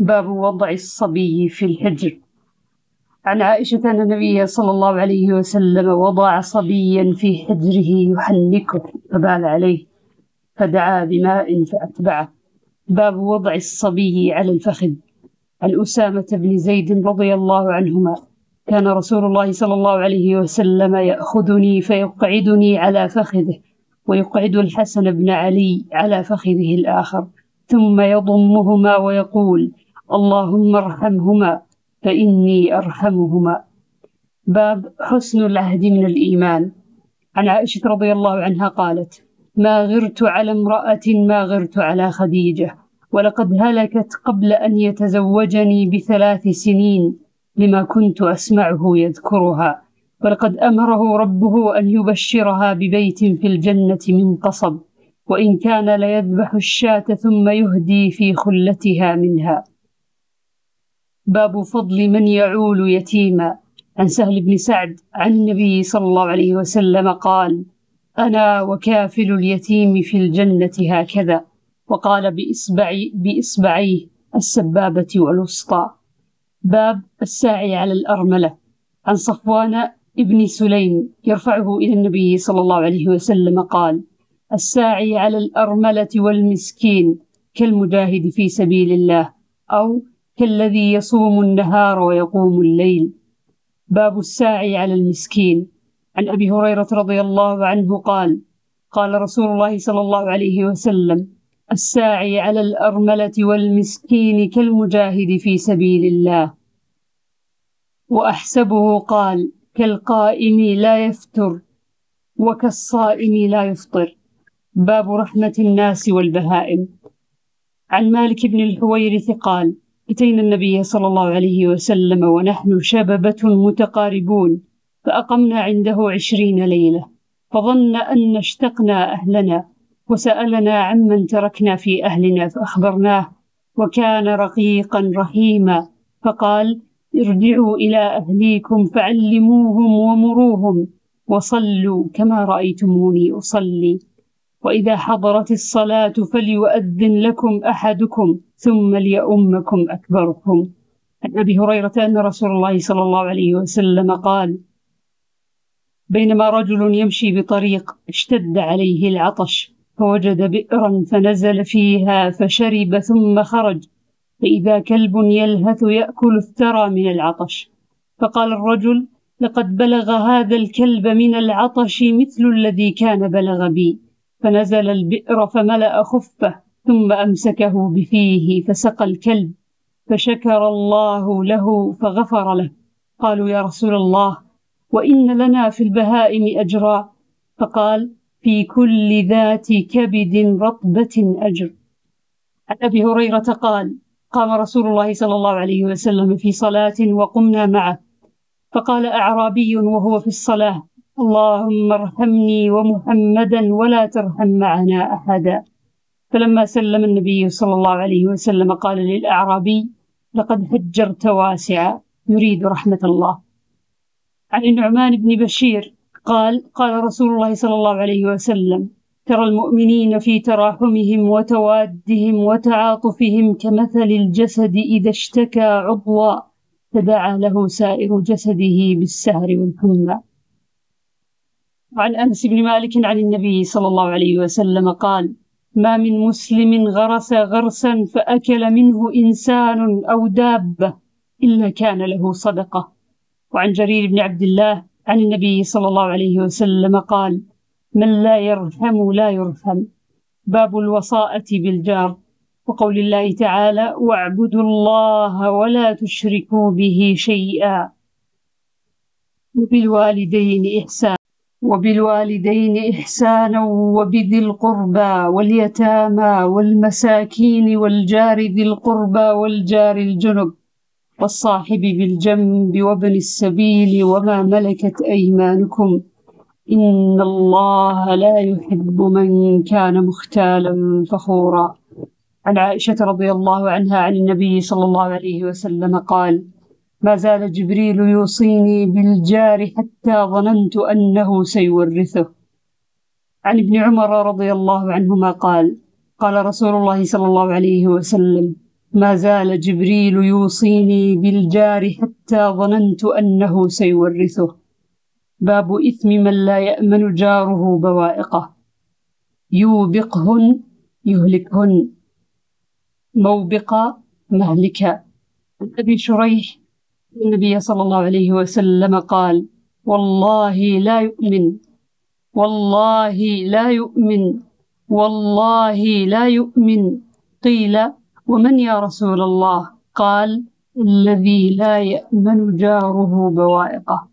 باب وضع الصبي في الحجر. عن عائشة أن النبي صلى الله عليه وسلم وضع صبيا في حجره يحنكه فبال عليه فدعا بماء فأتبعه. باب وضع الصبي على الفخذ. عن أسامة بن زيد رضي الله عنهما كان رسول الله صلى الله عليه وسلم يأخذني فيقعدني على فخذه ويقعد الحسن بن علي على فخذه الآخر ثم يضمهما ويقول اللهم ارحمهما فإني أرحمهما. باب حسن العهد من الإيمان. عن عائشة رضي الله عنها قالت ما غرت على امرأة ما غرت على خديجة ولقد هلكت قبل أن يتزوجني بثلاث سنين لما كنت أسمعه يذكرها ولقد أمره ربه أن يبشرها ببيت في الجنة من قصب وإن كان ليذبح الشاة ثم يهدي في خلتها منها. باب فضل من يعول يتيما. عن سهل بن سعد عن النبي صلى الله عليه وسلم قال أنا وكافل اليتيم في الجنة هكذا. وقال بإصبعي بإصبعيه السبابة والوسطى. باب الساعي على الأرملة. عن صفوان ابن سليم يرفعه إلى النبي صلى الله عليه وسلم قال الساعي على الأرملة والمسكين كالمجاهد في سبيل الله أو كالذي يصوم النهار ويقوم الليل. باب الساعي على المسكين. عن أبي هريرة رضي الله عنه قال قال رسول الله صلى الله عليه وسلم الساعي على الأرملة والمسكين كالمجاهد في سبيل الله. وأحسبه قال كالقائم لا يفتر وكالصائم لا يفطر. باب رحمة الناس والبهائم. عن مالك بن الحويرث قال أتينا النبي صلى الله عليه وسلم ونحن شببة متقاربون فأقمنا عنده عشرين ليلة فظن أن اشتقنا أهلنا وسألنا عمن تركنا في أهلنا فأخبرناه وكان رقيقا رحيما فقال ارجعوا إلى أهليكم فعلموهم ومروهم وصلوا كما رأيتموني أصلي. وإذا حضرت الصلاة فليؤذن لكم أحدكم ثم ليؤمكم أكبركم. عن أبي هريرة أن رسول الله صلى الله عليه وسلم قال بينما رجل يمشي بطريق اشتد عليه العطش فوجد بئرا فنزل فيها فشرب ثم خرج فإذا كلب يلهث يأكل الثرى من العطش فقال الرجل لقد بلغ هذا الكلب من العطش مثل الذي كان بلغ بي فنزل البئر فملأ خفه ثم أمسكه بفيه فسقى الكلب فشكر الله له فغفر له. قالوا يا رسول الله وإن لنا في البهائم أجرا. فقال في كل ذات كبد رطبة أجر. عن أبي هريرة قال قام رسول الله صلى الله عليه وسلم في صلاة وقمنا معه. فقال أعرابي وهو في الصلاة اللهم ارحمني ومحمدا ولا ترحم معنا أحدا. فلما سلم النبي صلى الله عليه وسلم قال للأعرابي لقد هجرت واسعا يريد رحمة الله. عن النعمان بن بشير قال قال رسول الله صلى الله عليه وسلم ترى المؤمنين في تراحمهم وتوادهم وتعاطفهم كمثل الجسد إذا اشتكى عضوا تداعى له سائر جسده بالسهر والحمى. وعن أنس بن مالك عن النبي صلى الله عليه وسلم قال ما من مسلم غرس غرسا فأكل منه إنسان أو دابة إلا كان له صدقة. وعن جرير بن عبد الله عن النبي صلى الله عليه وسلم قال من لا يرحم لا يرحم. باب الوصاءة بالجار. وقول الله تعالى واعبدوا الله ولا تشركوا به شيئا. وبالوالدين إحسانا وبالوالدين إحسانا وبذي القربى واليتامى والمساكين والجار ذي القربى والجار الجنب والصاحب بالجنب وابن السبيل وما ملكت أيمانكم إن الله لا يحب من كان مختالا فخورا. عن عائشة رضي الله عنها عن النبي صلى الله عليه وسلم قال ما زال جبريل يوصيني بالجار حتى ظننت أنه سيورثه. عن ابن عمر رضي الله عنهما قال قال رسول الله صلى الله عليه وسلم ما زال جبريل يوصيني بالجار حتى ظننت أنه سيورثه. باب إثم من لا يأمن جاره بوائقه. يوبقهن يهلكهن. موبق مهلكا عن أبي شريح النبي صلى الله عليه وسلم قال والله لا يؤمن. والله لا يؤمن. والله لا يؤمن. قيل ومن يا رسول الله؟ قال الذي لا يأمن جاره بوائقه.